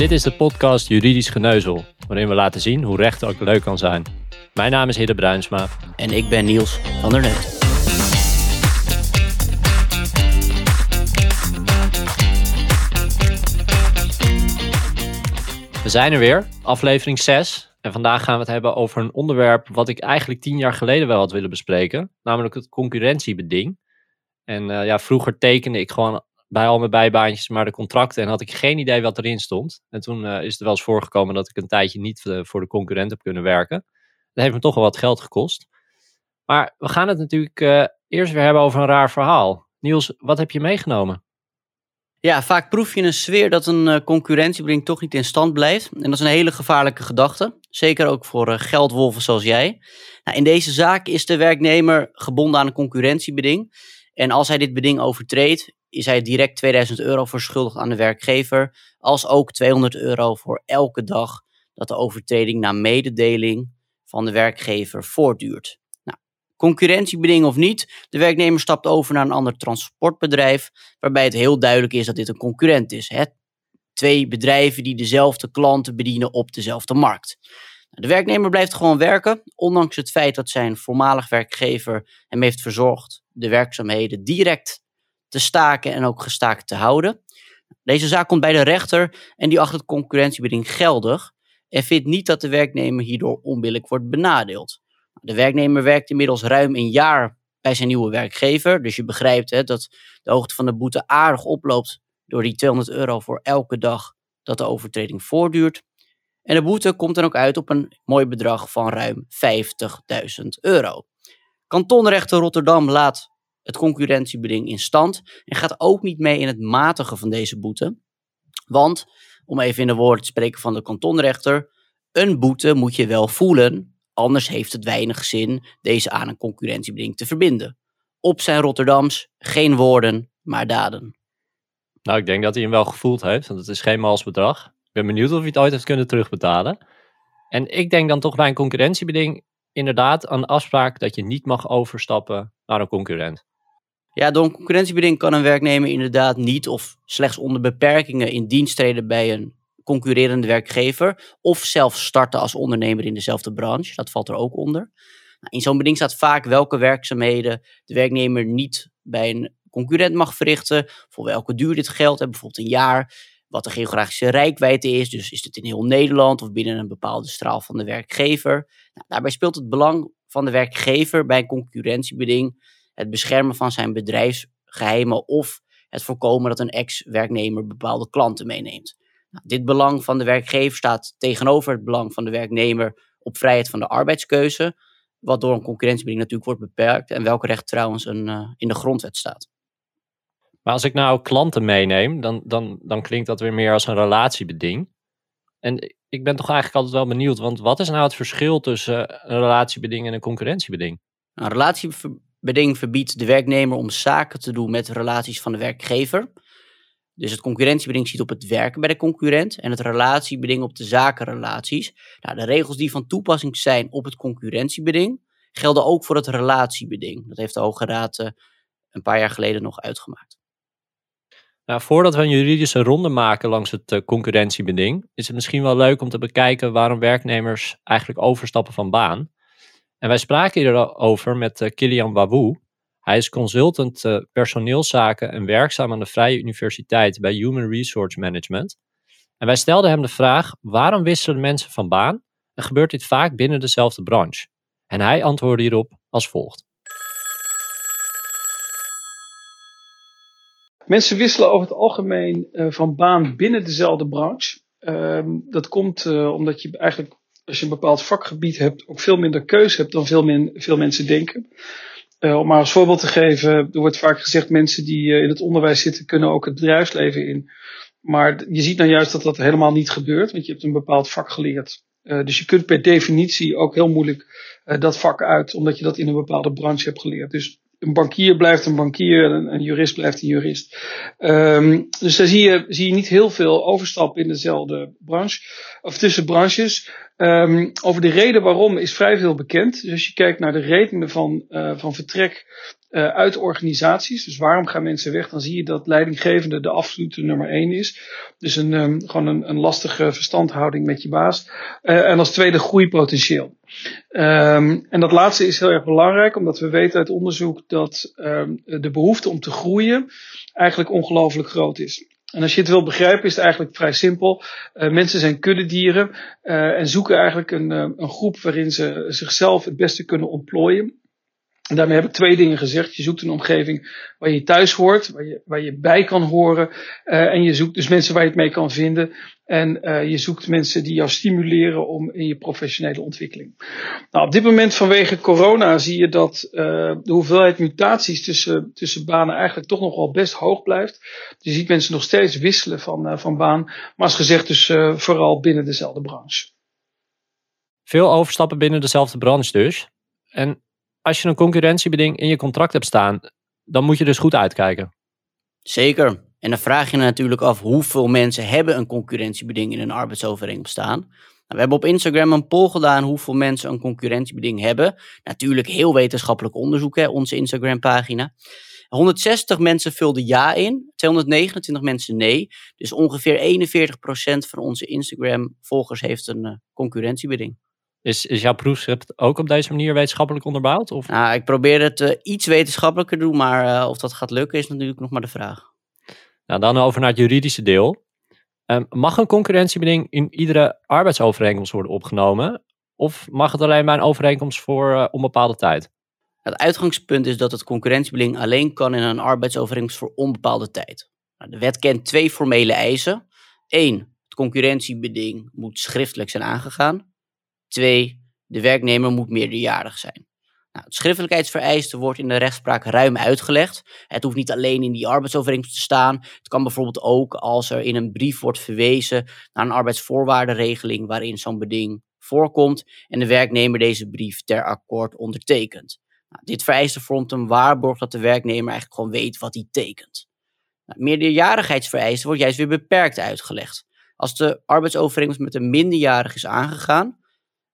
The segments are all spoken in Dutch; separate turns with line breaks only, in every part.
Dit is de podcast Juridisch Geneuzel, waarin we laten zien hoe recht ook leuk kan zijn. Mijn naam is Hidde Bruinsma.
En ik ben Niels van der Neut.
We zijn er weer, aflevering 6. En vandaag gaan we het hebben over een onderwerp wat ik eigenlijk tien jaar geleden wel had willen bespreken. Namelijk het concurrentiebeding. En eh, ja, vroeger tekende ik gewoon bij al mijn bijbaantjes maar de contracten en had ik geen idee wat erin stond. En toen uh, is het wel eens voorgekomen dat ik een tijdje niet uh, voor de concurrent heb kunnen werken. Dat heeft me toch wel wat geld gekost. Maar we gaan het natuurlijk uh, eerst weer hebben over een raar verhaal. Niels, wat heb je meegenomen?
Ja, vaak proef je een sfeer dat een concurrentiebeding toch niet in stand blijft. En dat is een hele gevaarlijke gedachte. Zeker ook voor geldwolven zoals jij. Nou, in deze zaak is de werknemer gebonden aan een concurrentiebeding. En als hij dit beding overtreedt, is hij direct 2000 euro verschuldigd aan de werkgever, als ook 200 euro voor elke dag dat de overtreding na mededeling van de werkgever voortduurt. Nou, concurrentiebeding of niet, de werknemer stapt over naar een ander transportbedrijf, waarbij het heel duidelijk is dat dit een concurrent is. Hè? Twee bedrijven die dezelfde klanten bedienen op dezelfde markt. De werknemer blijft gewoon werken, ondanks het feit dat zijn voormalig werkgever hem heeft verzorgd de werkzaamheden direct te staken en ook gestaakt te houden. Deze zaak komt bij de rechter en die acht het concurrentiebeding geldig en vindt niet dat de werknemer hierdoor onbillijk wordt benadeeld. De werknemer werkt inmiddels ruim een jaar bij zijn nieuwe werkgever, dus je begrijpt hè, dat de hoogte van de boete aardig oploopt door die 200 euro voor elke dag dat de overtreding voortduurt. En de boete komt dan ook uit op een mooi bedrag van ruim 50.000 euro. Kantonrechter Rotterdam laat het concurrentiebeding in stand en gaat ook niet mee in het matigen van deze boete. Want, om even in de woorden te spreken van de kantonrechter, een boete moet je wel voelen, anders heeft het weinig zin deze aan een concurrentiebeding te verbinden. Op zijn Rotterdams, geen woorden, maar daden.
Nou, ik denk dat hij hem wel gevoeld heeft, want het is geen mals bedrag. Ik ben benieuwd of hij het ooit heeft kunnen terugbetalen. En ik denk dan toch bij een concurrentiebeding inderdaad een afspraak dat je niet mag overstappen naar een concurrent.
Ja, door een concurrentiebeding kan een werknemer inderdaad niet of slechts onder beperkingen in dienst treden bij een concurrerende werkgever of zelf starten als ondernemer in dezelfde branche. Dat valt er ook onder. Nou, in zo'n beding staat vaak welke werkzaamheden de werknemer niet bij een concurrent mag verrichten, voor welke duur dit geldt, bijvoorbeeld een jaar, wat de geografische rijkwijde is, dus is het in heel Nederland of binnen een bepaalde straal van de werkgever. Nou, daarbij speelt het belang van de werkgever bij een concurrentiebeding het beschermen van zijn bedrijfsgeheimen of het voorkomen dat een ex-werknemer bepaalde klanten meeneemt. Nou, dit belang van de werkgever staat tegenover het belang van de werknemer op vrijheid van de arbeidskeuze, wat door een concurrentiebeding natuurlijk wordt beperkt en welk recht trouwens een, uh, in de grondwet staat.
Maar als ik nou klanten meeneem, dan, dan, dan klinkt dat weer meer als een relatiebeding. En ik ben toch eigenlijk altijd wel benieuwd, want wat is nou het verschil tussen een relatiebeding en een concurrentiebeding?
Een relatiebeding verbiedt de werknemer om zaken te doen met relaties van de werkgever. Dus het concurrentiebeding ziet op het werken bij de concurrent en het relatiebeding op de zakenrelaties. Nou, de regels die van toepassing zijn op het concurrentiebeding gelden ook voor het relatiebeding. Dat heeft de Hoge Raad uh, een paar jaar geleden nog uitgemaakt.
Nou, voordat we een juridische ronde maken langs het uh, concurrentiebeding, is het misschien wel leuk om te bekijken waarom werknemers eigenlijk overstappen van baan. En wij spraken hierover met uh, Kilian Wawou. Hij is consultant uh, personeelszaken en werkzaam aan de Vrije Universiteit bij Human Resource Management. En wij stelden hem de vraag: waarom wisselen mensen van baan en gebeurt dit vaak binnen dezelfde branche? En hij antwoordde hierop als volgt.
Mensen wisselen over het algemeen uh, van baan binnen dezelfde branche. Uh, dat komt omdat je eigenlijk, als je een bepaald vakgebied hebt, ook veel minder keuze hebt dan veel, min, veel mensen denken. Uh, om maar als voorbeeld te geven, er wordt vaak gezegd mensen die in het onderwijs zitten kunnen ook het bedrijfsleven in. Maar je ziet nou juist dat dat helemaal niet gebeurt, want je hebt een bepaald vak geleerd. dus je kunt per definitie ook heel moeilijk dat vak uit, omdat je dat in een bepaalde branche hebt geleerd. Dus een bankier blijft een bankier, een, een jurist blijft een jurist. Um, dus daar zie je, zie je niet heel veel overstap in dezelfde branche, of tussen branches. Um, over de reden waarom is vrij veel bekend. Dus als je kijkt naar de redenen van, uh, van vertrek uh, uit organisaties, dus waarom gaan mensen weg, dan zie je dat leidinggevende de absolute nummer één is. Dus een, um, gewoon een, een, lastige verstandhouding met je baas. Uh, en als tweede groeipotentieel. Um, en dat laatste is heel erg belangrijk, omdat we weten uit onderzoek dat de behoefte om te groeien eigenlijk ongelooflijk groot is. En als je het wil begrijpen, is het eigenlijk vrij simpel. Uh, mensen zijn kuddedieren uh, en zoeken eigenlijk een, uh, een groep waarin ze zichzelf het beste kunnen ontplooien. En daarmee heb ik twee dingen gezegd. Je zoekt een omgeving waar je thuis hoort, waar je, waar je bij kan horen. En je zoekt dus mensen waar je het mee kan vinden. En uh, je zoekt mensen die jou stimuleren om in je professionele ontwikkeling. Nou, op dit moment vanwege corona zie je dat uh, de hoeveelheid mutaties tussen, tussen banen eigenlijk toch nog wel best hoog blijft. Je ziet mensen nog steeds wisselen van, van baan. Maar als gezegd dus vooral binnen dezelfde branche.
Veel overstappen binnen dezelfde branche dus. En als je een concurrentiebeding in je contract hebt staan, dan moet je dus goed uitkijken.
Zeker. En dan vraag je je natuurlijk af hoeveel mensen hebben een concurrentiebeding in een arbeidsovereenkomst staan. Nou, we hebben op Instagram een poll gedaan hoeveel mensen een concurrentiebeding hebben. Natuurlijk heel wetenschappelijk onderzoek, hè, onze Instagram pagina. 160 mensen vulden ja in, 229 mensen nee. Dus ongeveer 41% van onze Instagram volgers heeft een uh, concurrentiebeding.
Is, is jouw proefschrift ook op deze manier wetenschappelijk onderbouwd? Of?
Nou, ik probeer het uh, iets wetenschappelijker te doen, maar uh, of dat gaat lukken is natuurlijk nog maar de vraag.
Nou, dan over naar het juridische deel. Um, mag een concurrentiebeding in iedere arbeidsovereenkomst worden opgenomen? Of mag het alleen bij een overeenkomst voor uh, onbepaalde tijd?
Het uitgangspunt is dat het concurrentiebeding alleen kan in een arbeidsovereenkomst voor onbepaalde tijd. Nou, de wet kent twee formele eisen. Eén, het concurrentiebeding moet schriftelijk zijn aangegaan. Twee, de werknemer moet meerderjarig zijn. Nou, het schriftelijkheidsvereiste wordt in de rechtspraak ruim uitgelegd. Het hoeft niet alleen in die arbeidsovereenkomst te staan. Het kan bijvoorbeeld ook als er in een brief wordt verwezen naar een arbeidsvoorwaardenregeling waarin zo'n beding voorkomt en de werknemer deze brief ter akkoord ondertekent. Nou, dit vereiste vormt een waarborg dat de werknemer eigenlijk gewoon weet wat hij tekent. Nou, meerderjarigheidsvereiste wordt juist weer beperkt uitgelegd. Als de arbeidsovereenkomst met een minderjarig is aangegaan,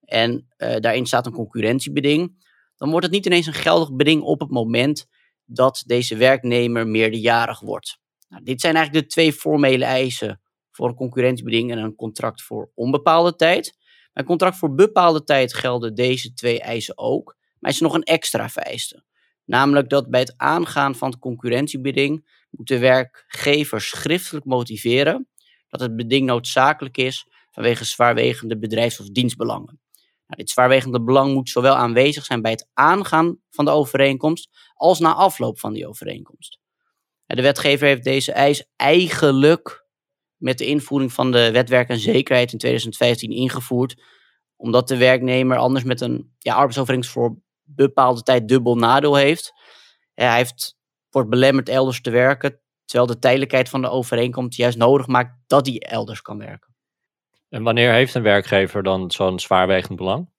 en uh, daarin staat een concurrentiebeding, dan wordt het niet ineens een geldig beding op het moment dat deze werknemer meerderjarig wordt. Nou, dit zijn eigenlijk de twee formele eisen voor een concurrentiebeding en een contract voor onbepaalde tijd. Bij een contract voor bepaalde tijd gelden deze twee eisen ook, maar is er nog een extra vereiste. Namelijk dat bij het aangaan van het concurrentiebeding moet de werkgever schriftelijk motiveren dat het beding noodzakelijk is vanwege zwaarwegende bedrijfs- of dienstbelangen. Nou, dit zwaarwegende belang moet zowel aanwezig zijn bij het aangaan van de overeenkomst als na afloop van die overeenkomst. De wetgever heeft deze eis eigenlijk met de invoering van de wet werk en zekerheid in 2015 ingevoerd, omdat de werknemer anders met een ja, arbeidsovereenkomst voor bepaalde tijd dubbel nadeel heeft. Hij wordt belemmerd elders te werken, terwijl de tijdelijkheid van de overeenkomst juist nodig maakt dat hij elders kan werken.
En wanneer heeft een werkgever dan zo'n zwaarwegend belang?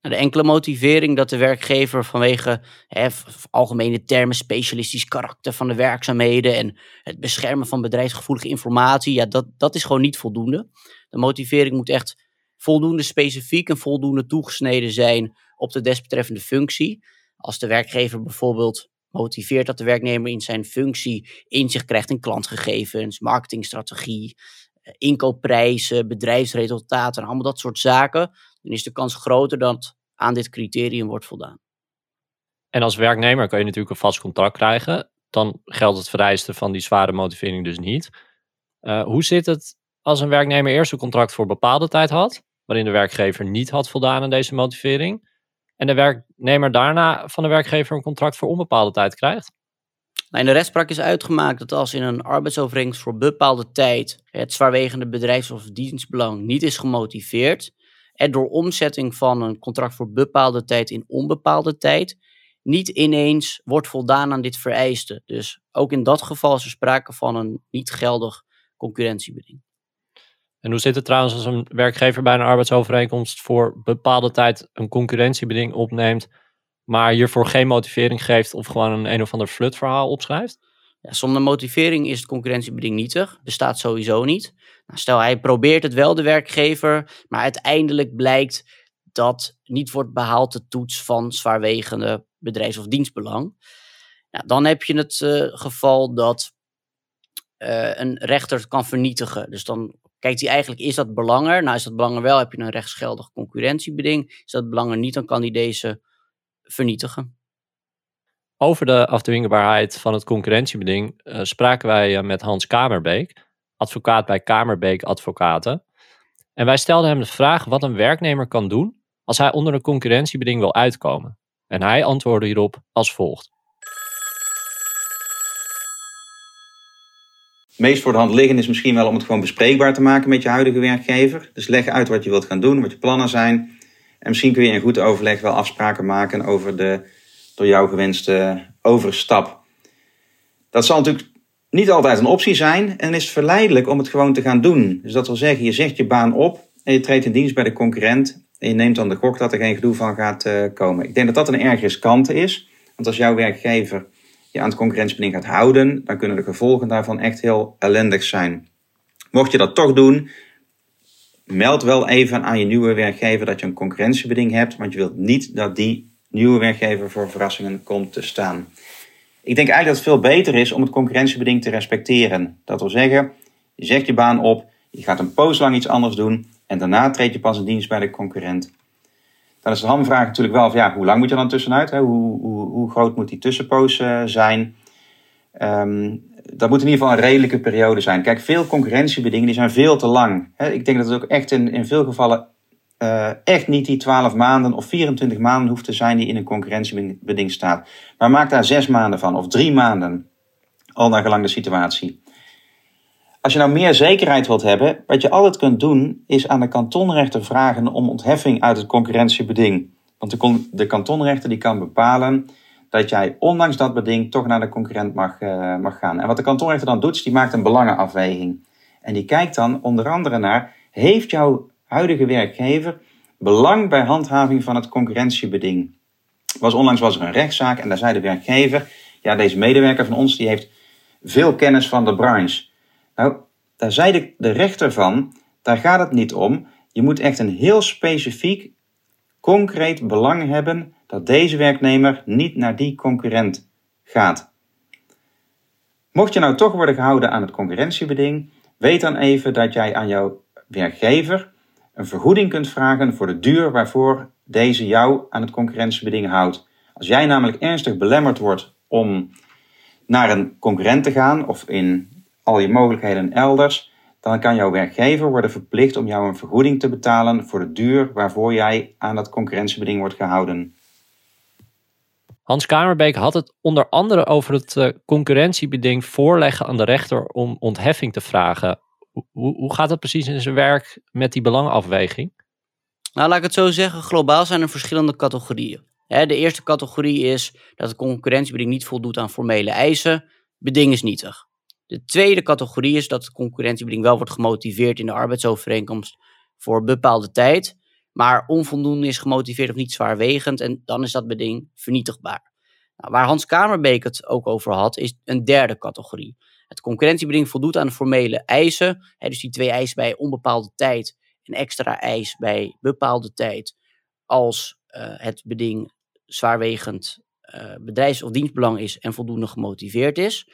Nou, de enkele motivering dat de werkgever vanwege hè, algemene termen specialistisch karakter van de werkzaamheden en het beschermen van bedrijfsgevoelige informatie, ja, dat, dat is gewoon niet voldoende. De motivering moet echt voldoende specifiek en voldoende toegesneden zijn op de desbetreffende functie. Als de werkgever bijvoorbeeld motiveert dat de werknemer in zijn functie inzicht krijgt in klantgegevens, marketingstrategie, inkoopprijzen, bedrijfsresultaten en allemaal dat soort zaken, dan is de kans groter dat aan dit criterium wordt voldaan.
En als werknemer kan je natuurlijk een vast contract krijgen. Dan geldt het vereiste van die zware motivering dus niet. Uh, hoe zit het als een werknemer eerst een contract voor bepaalde tijd had, waarin de werkgever niet had voldaan aan deze motivering, en de werknemer daarna van de werkgever een contract voor onbepaalde tijd krijgt?
In de rechtspraak is uitgemaakt dat als in een arbeidsovereenkomst voor bepaalde tijd het zwaarwegende bedrijfs- of dienstbelang niet is gemotiveerd, er door omzetting van een contract voor bepaalde tijd in onbepaalde tijd niet ineens wordt voldaan aan dit vereiste. Dus ook in dat geval is er sprake van een niet geldig concurrentiebeding.
En hoe zit het trouwens als een werkgever bij een arbeidsovereenkomst voor bepaalde tijd een concurrentiebeding opneemt, maar hiervoor geen motivering geeft of gewoon een een of ander flutverhaal opschrijft?
Ja, zonder motivering is het concurrentiebeding nietig, bestaat sowieso niet. Nou, stel hij probeert het wel, de werkgever, maar uiteindelijk blijkt dat niet wordt behaald de toets van zwaarwegende bedrijfs- of dienstbelang. Nou, dan heb je het uh, geval dat uh, een rechter kan vernietigen. Dus dan kijkt hij eigenlijk, is dat belanger? Nou, is dat belanger wel, heb je een rechtsgeldig concurrentiebeding. Is dat belanger niet, dan kan hij deze vernietigen.
Over de afdwingbaarheid van het concurrentiebeding uh, spraken wij met Hans Kamerbeek, advocaat bij Kamerbeek Advocaten. En wij stelden hem de vraag wat een werknemer kan doen als hij onder een concurrentiebeding wil uitkomen. En hij antwoordde hierop als volgt.
meest voor de hand liggend is misschien wel om het gewoon bespreekbaar te maken met je huidige werkgever. Dus leg uit wat je wilt gaan doen, wat je plannen zijn. En misschien kun je in goed overleg wel afspraken maken over de door jou gewenste overstap. Dat zal natuurlijk niet altijd een optie zijn en is het verleidelijk om het gewoon te gaan doen. Dus dat wil zeggen, je zegt je baan op en je treedt in dienst bij de concurrent en je neemt dan de gok dat er geen gedoe van gaat uh, komen. Ik denk dat dat een erg riskante is, want als jouw werkgever je aan het concurrentiebeding gaat houden, dan kunnen de gevolgen daarvan echt heel ellendig zijn. Mocht je dat toch doen, meld wel even aan je nieuwe werkgever dat je een concurrentiebeding hebt, want je wilt niet dat die nieuwe werkgever voor verrassingen komt te staan. Ik denk eigenlijk dat het veel beter is om het concurrentiebeding te respecteren. Dat wil zeggen, je zegt je baan op, je gaat een poos lang iets anders doen en daarna treed je pas in dienst bij de concurrent. Dan is de hamvraag natuurlijk wel ja, hoe lang moet je dan tussenuit? Hè? Hoe, hoe, hoe, groot moet die tussenpoos uh, zijn? Um, dat moet in ieder geval een redelijke periode zijn. Kijk, veel concurrentiebedingen die zijn veel te lang. Ik denk dat het ook echt in, in veel gevallen uh, echt niet die 12 maanden of 24 maanden hoeft te zijn die in een concurrentiebeding staat. Maar maak daar zes maanden van of drie maanden, al naar gelang de situatie. Als je nou meer zekerheid wilt hebben, wat je altijd kunt doen, is aan de kantonrechter vragen om ontheffing uit het concurrentiebeding. Want de, de kantonrechter die kan bepalen dat jij ondanks dat beding toch naar de concurrent mag, uh, mag gaan. En wat de kantonrechter dan doet, is die maakt een belangenafweging. En die kijkt dan onder andere naar, heeft jouw huidige werkgever belang bij handhaving van het concurrentiebeding? Was, onlangs was er een rechtszaak en daar zei de werkgever, ja deze medewerker van ons die heeft veel kennis van de branche. Nou, daar zei de, de rechter van, daar gaat het niet om. Je moet echt een heel specifiek, concreet belang hebben dat deze werknemer niet naar die concurrent gaat. Mocht je nou toch worden gehouden aan het concurrentiebeding, weet dan even dat jij aan jouw werkgever een vergoeding kunt vragen voor de duur waarvoor deze jou aan het concurrentiebeding houdt. Als jij namelijk ernstig belemmerd wordt om naar een concurrent te gaan of in al je mogelijkheden elders, dan kan jouw werkgever worden verplicht om jou een vergoeding te betalen voor de duur waarvoor jij aan dat concurrentiebeding wordt gehouden.
Hans Kamerbeek had het onder andere over het uh, concurrentiebeding voorleggen aan de rechter om ontheffing te vragen. Hoe, hoe gaat dat precies in zijn werk met die belangenafweging?
Nou, laat ik het zo zeggen. Globaal zijn er verschillende categorieën. de eerste categorie is dat het concurrentiebeding niet voldoet aan formele eisen. Beding is nietig. De tweede categorie is dat de concurrentiebeding wel wordt gemotiveerd in de arbeidsovereenkomst voor bepaalde tijd, maar onvoldoende is gemotiveerd of niet zwaarwegend en dan is dat beding vernietigbaar. Nou, waar Hans Kamerbeek het ook over had, is een derde categorie. Het concurrentiebeding voldoet aan de formele eisen, hè, dus die twee eisen bij onbepaalde tijd en extra eis bij bepaalde tijd, als uh, het beding zwaarwegend uh, bedrijfs- of dienstbelang is en voldoende gemotiveerd is.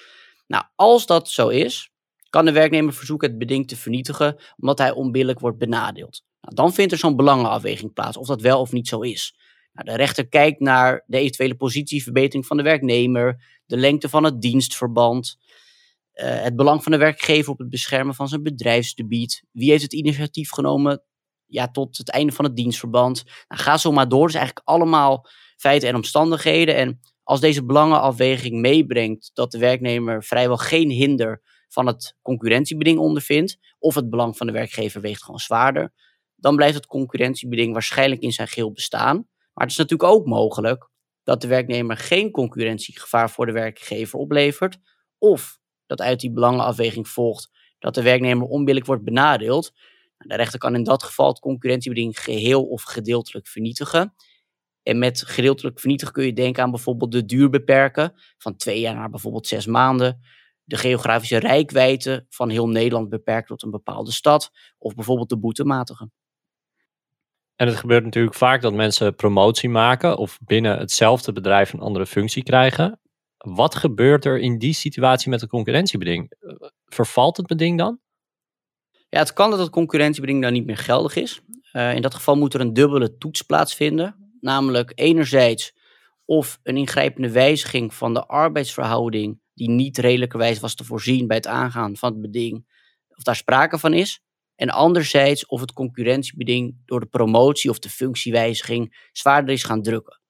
Nou, als dat zo is, kan de werknemer verzoeken het beding te vernietigen omdat hij onbillijk wordt benadeeld. Nou, dan vindt er zo'n belangenafweging plaats of dat wel of niet zo is. Nou, de rechter kijkt naar de eventuele positieverbetering van de werknemer, de lengte van het dienstverband, uh, het belang van de werkgever op het beschermen van zijn bedrijfsdebiet, wie heeft het initiatief genomen ja, tot het einde van het dienstverband. Nou, ga zo maar door. Dus eigenlijk allemaal feiten en omstandigheden. En als deze belangenafweging meebrengt dat de werknemer vrijwel geen hinder van het concurrentiebeding ondervindt, of het belang van de werkgever weegt gewoon zwaarder, dan blijft het concurrentiebeding waarschijnlijk in zijn geheel bestaan. Maar het is natuurlijk ook mogelijk dat de werknemer geen concurrentiegevaar voor de werkgever oplevert, of dat uit die belangenafweging volgt dat de werknemer onbillijk wordt benadeeld. De rechter kan in dat geval het concurrentiebeding geheel of gedeeltelijk vernietigen. En met gedeeltelijk vernietigen kun je denken aan bijvoorbeeld de duur beperken, van twee jaar naar bijvoorbeeld zes maanden. de geografische rijkwijde van heel Nederland beperkt tot een bepaalde stad, of bijvoorbeeld de boetematige.
En het gebeurt natuurlijk vaak dat mensen promotie maken of binnen hetzelfde bedrijf een andere functie krijgen. Wat gebeurt er in die situatie met het concurrentiebeding? Vervalt het beding dan?
Ja, het kan dat het concurrentiebeding dan niet meer geldig is. Uh, in dat geval moet er een dubbele toets plaatsvinden. Namelijk enerzijds of een ingrijpende wijziging van de arbeidsverhouding die niet redelijkerwijs was te voorzien bij het aangaan van het beding, of daar sprake van is. En anderzijds of het concurrentiebeding door de promotie of de functiewijziging zwaarder is gaan drukken.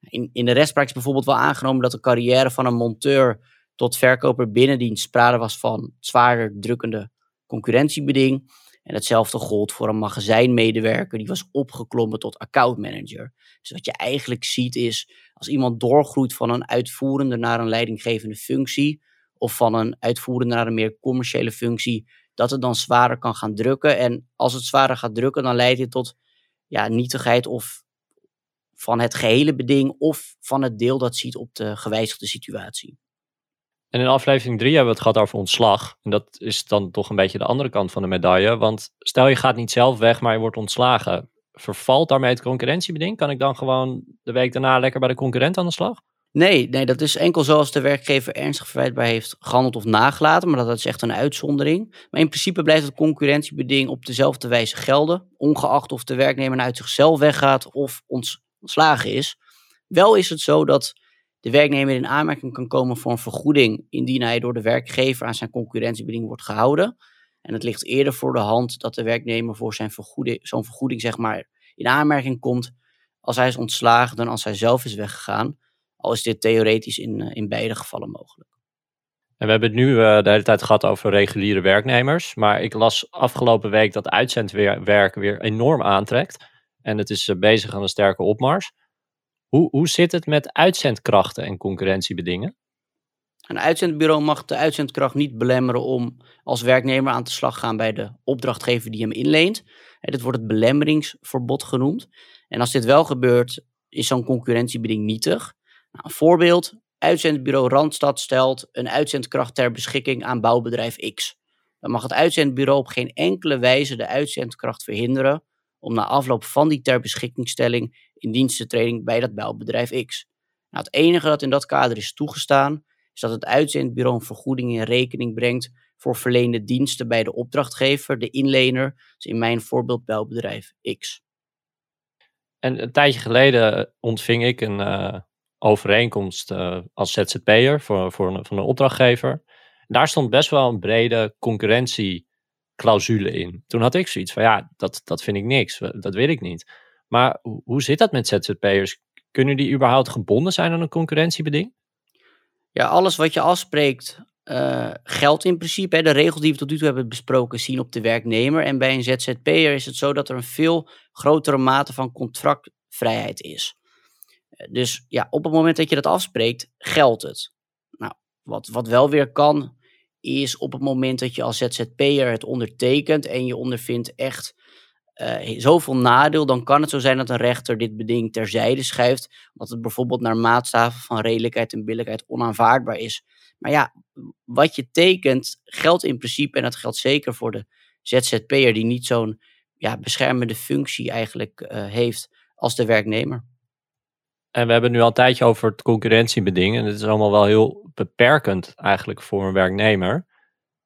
In, in de rechtspraak is bijvoorbeeld wel aangenomen dat de carrière van een monteur tot verkoper binnendienst sprake was van zwaarder drukkende concurrentiebeding. En hetzelfde gold voor een magazijnmedewerker die was opgeklommen tot accountmanager. Dus wat je eigenlijk ziet is, als iemand doorgroeit van een uitvoerende naar een leidinggevende functie, of van een uitvoerende naar een meer commerciële functie, dat het dan zwaarder kan gaan drukken. En als het zwaarder gaat drukken, dan leidt dit tot ja, nietigheid of van het gehele beding of van het deel dat ziet op de gewijzigde situatie.
En in aflevering 3 hebben we het gehad over ontslag. En dat is dan toch een beetje de andere kant van de medaille. Want stel je gaat niet zelf weg, maar je wordt ontslagen. Vervalt daarmee het concurrentiebeding? Kan ik dan gewoon de week daarna lekker bij de concurrent aan de slag?
Nee, nee, dat is enkel zoals de werkgever ernstig verwijtbaar heeft gehandeld of nagelaten, maar dat is echt een uitzondering. Maar in principe blijft het concurrentiebeding op dezelfde wijze gelden, ongeacht of de werknemer uit zichzelf weggaat of ontslagen is. Wel is het zo dat de werknemer in aanmerking kan komen voor een vergoeding indien hij door de werkgever aan zijn concurrentiebeding wordt gehouden. En het ligt eerder voor de hand dat de werknemer voor zijn vergoeding, zo'n vergoeding zeg maar, in aanmerking komt als hij is ontslagen dan als hij zelf is weggegaan. Al is dit theoretisch in, eh, in beide gevallen mogelijk.
En we hebben het nu uh, de hele tijd gehad over reguliere werknemers. Maar ik las afgelopen week dat uitzendwerk weer enorm aantrekt. En het is uh, bezig aan een sterke opmars. Hoe, hoe zit het met uitzendkrachten en concurrentiebedingen?
Een uitzendbureau mag de uitzendkracht niet belemmeren om als werknemer aan de slag te gaan bij de opdrachtgever die hem inleent. Dit wordt het belemmeringsverbod genoemd. En als dit wel gebeurt, is zo'n concurrentiebeding nietig. Nou, een voorbeeld, uitzendbureau Randstad stelt een uitzendkracht ter beschikking aan bouwbedrijf X. Dan mag het uitzendbureau op geen enkele wijze de uitzendkracht verhinderen om na afloop van die ter beschikkingstelling in dienstentreding bij dat bouwbedrijf X. Nou, het enige dat in dat kader is toegestaan, is dat het uitzendbureau een vergoeding in rekening brengt voor verleende diensten bij de opdrachtgever, de inlener, dus in mijn voorbeeld bouwbedrijf X.
En een tijdje geleden ontving ik een uh, overeenkomst uh, als ZZP'er voor, voor een, van een opdrachtgever. Daar stond best wel een brede concurrentieclausule in. Toen had ik zoiets van, ja, dat, dat vind ik niks, dat wil ik niet. Maar hoe zit dat met ZZP'ers? Kunnen die überhaupt gebonden zijn aan een concurrentiebeding?
Ja, alles wat je afspreekt uh, geldt in principe. Hè. De regels die we tot nu toe hebben besproken zien op de werknemer. En bij een ZZP'er is het zo dat er een veel grotere mate van contractvrijheid is. Dus ja, op het moment dat je dat afspreekt, geldt het. Nou, wat, wat wel weer kan, is op het moment dat je als ZZP'er het ondertekent en je ondervindt echt uh, zoveel nadeel, dan kan het zo zijn dat een rechter dit beding terzijde schuift, omdat het bijvoorbeeld naar maatstaven van redelijkheid en billijkheid onaanvaardbaar is. Maar ja, wat je tekent geldt in principe, en dat geldt zeker voor de ZZP'er die niet zo'n ja, beschermende functie eigenlijk uh, heeft als de werknemer.
En we hebben nu al een tijdje over het concurrentiebeding. En het is allemaal wel heel beperkend eigenlijk voor een werknemer.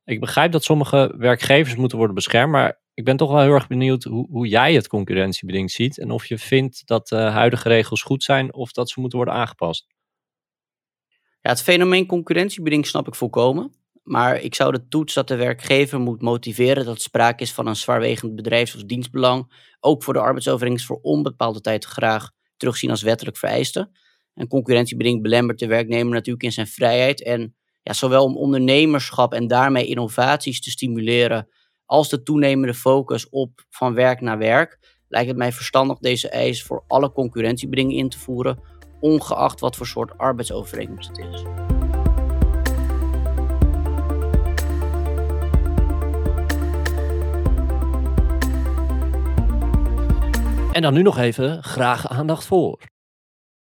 Ik begrijp dat sommige werkgevers moeten worden beschermd, maar ik ben toch wel heel erg benieuwd hoe, hoe jij het concurrentiebeding ziet en of je vindt dat de huidige regels goed zijn of dat ze moeten worden aangepast.
Ja, het fenomeen concurrentiebeding snap ik volkomen. Maar ik zou de toets dat de werkgever moet motiveren dat sprake is van een zwaarwegend bedrijfs- of dienstbelang, ook voor de arbeidsovereenkomst voor onbepaalde tijd graag terugzien als wettelijk vereiste. En concurrentiebeding belemmert de werknemer natuurlijk in zijn vrijheid en ja, zowel om ondernemerschap en daarmee innovaties te stimuleren als de toenemende focus op van werk naar werk, lijkt het mij verstandig deze eis voor alle concurrentiebedingen in te voeren, ongeacht wat voor soort arbeidsovereenkomst het is.
En dan nu nog even graag aandacht voor.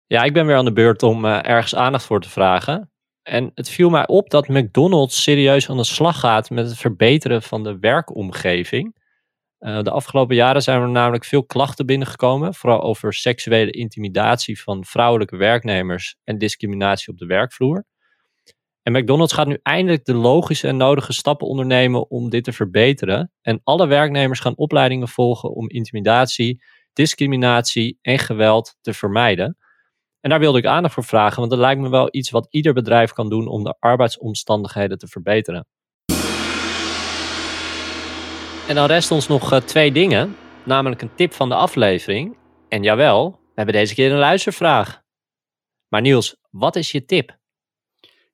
Ja, ik ben weer aan de beurt om uh, ergens aandacht voor te vragen. En het viel mij op dat McDonald's serieus aan de slag gaat met het verbeteren van de werkomgeving. Uh, de afgelopen jaren zijn er namelijk veel klachten binnengekomen, vooral over seksuele intimidatie van vrouwelijke werknemers en discriminatie op de werkvloer. En McDonald's gaat nu eindelijk de logische en nodige stappen ondernemen om dit te verbeteren. En alle werknemers gaan opleidingen volgen om intimidatie, discriminatie en geweld te vermijden. En daar wilde ik aandacht voor vragen, want dat lijkt me wel iets wat ieder bedrijf kan doen om de arbeidsomstandigheden te verbeteren. En dan rest ons nog uh, twee dingen, namelijk een tip van de aflevering. En jawel, we hebben deze keer een luistervraag. Maar Niels, wat is je tip?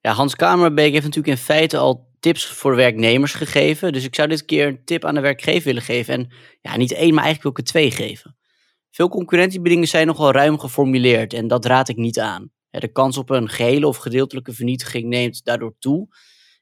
Ja, Hans Kamerbeek heeft natuurlijk in feite al tips voor werknemers gegeven. Dus ik zou dit keer een tip aan de werkgever willen geven. En ja, niet één, maar eigenlijk ik er twee geven. Veel concurrentiebedingen zijn nogal ruim geformuleerd en dat raad ik niet aan. De kans op een gehele of gedeeltelijke vernietiging neemt daardoor toe.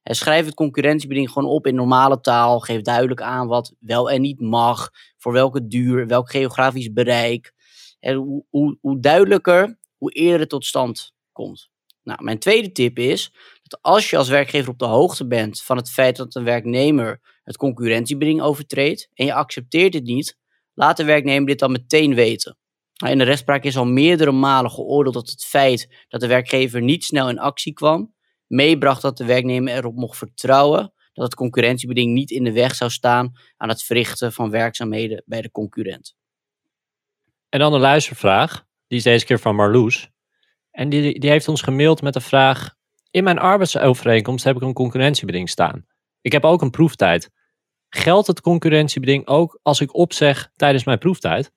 Schrijf het concurrentiebeding gewoon op in normale taal. Geef duidelijk aan wat wel en niet mag, voor welke duur, welk geografisch bereik. Hoe, hoe, hoe duidelijker, hoe eerder het tot stand komt. Nou, mijn tweede tip is dat als je als werkgever op de hoogte bent van het feit dat een werknemer het concurrentiebeding overtreedt en je accepteert het niet, laat de werknemer dit dan meteen weten. In de rechtspraak is al meerdere malen geoordeeld dat het feit dat de werkgever niet snel in actie kwam, meebracht dat de werknemer erop mocht vertrouwen dat het concurrentiebeding niet in de weg zou staan aan het verrichten van werkzaamheden bij de concurrent.
En dan een luistervraag, die is deze keer van Marloes. En die, die heeft ons gemaild met de vraag: In mijn arbeidsovereenkomst heb ik een concurrentiebeding staan. Ik heb ook een proeftijd. Geldt het concurrentiebeding ook als ik opzeg tijdens mijn proeftijd?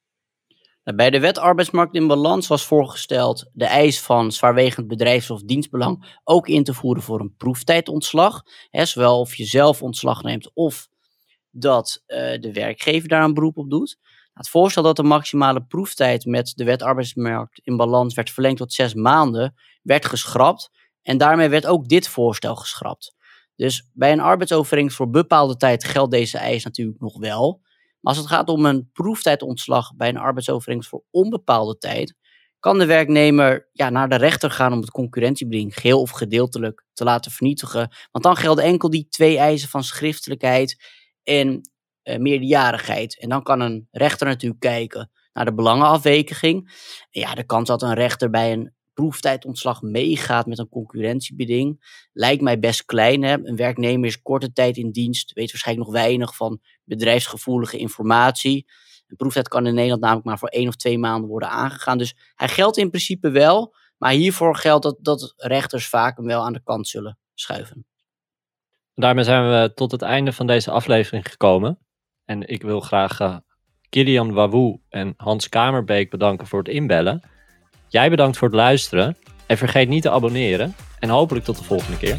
Nou, bij de wet arbeidsmarkt in balans was voorgesteld de eis van zwaarwegend bedrijfs- of dienstbelang ook in te voeren voor een proeftijdontslag. Hè, zowel of je zelf ontslag neemt of dat uh, de werkgever daar een beroep op doet. Het voorstel dat de maximale proeftijd met de wet arbeidsmarkt in balans werd verlengd tot zes maanden, werd geschrapt. En daarmee werd ook dit voorstel geschrapt. Dus bij een arbeidsovereenkomst voor bepaalde tijd geldt deze eis natuurlijk nog wel. Maar als het gaat om een proeftijdontslag bij een arbeidsovereenkomst voor onbepaalde tijd, kan de werknemer ja, naar de rechter gaan om het concurrentiebeding geheel of gedeeltelijk te laten vernietigen. Want dan gelden enkel die twee eisen van schriftelijkheid en uh, meerderjarigheid. En dan kan een rechter natuurlijk kijken naar de belangenafweging. ja, de kans dat een rechter bij een proeftijdontslag meegaat met een concurrentiebeding, lijkt mij best klein. Hè? Een werknemer is korte tijd in dienst, weet waarschijnlijk nog weinig van bedrijfsgevoelige informatie. Een proeftijd kan in Nederland namelijk maar voor één of twee maanden worden aangegaan. Dus hij geldt in principe wel, maar hiervoor geldt dat, dat rechters vaak hem wel aan de kant zullen schuiven.
Daarmee zijn we tot het einde van deze aflevering gekomen. En ik wil graag uh, Kilian en Hans Kamerbeek bedanken voor het inbellen. Jij bedankt voor het luisteren. En vergeet niet te abonneren. En hopelijk tot de volgende keer.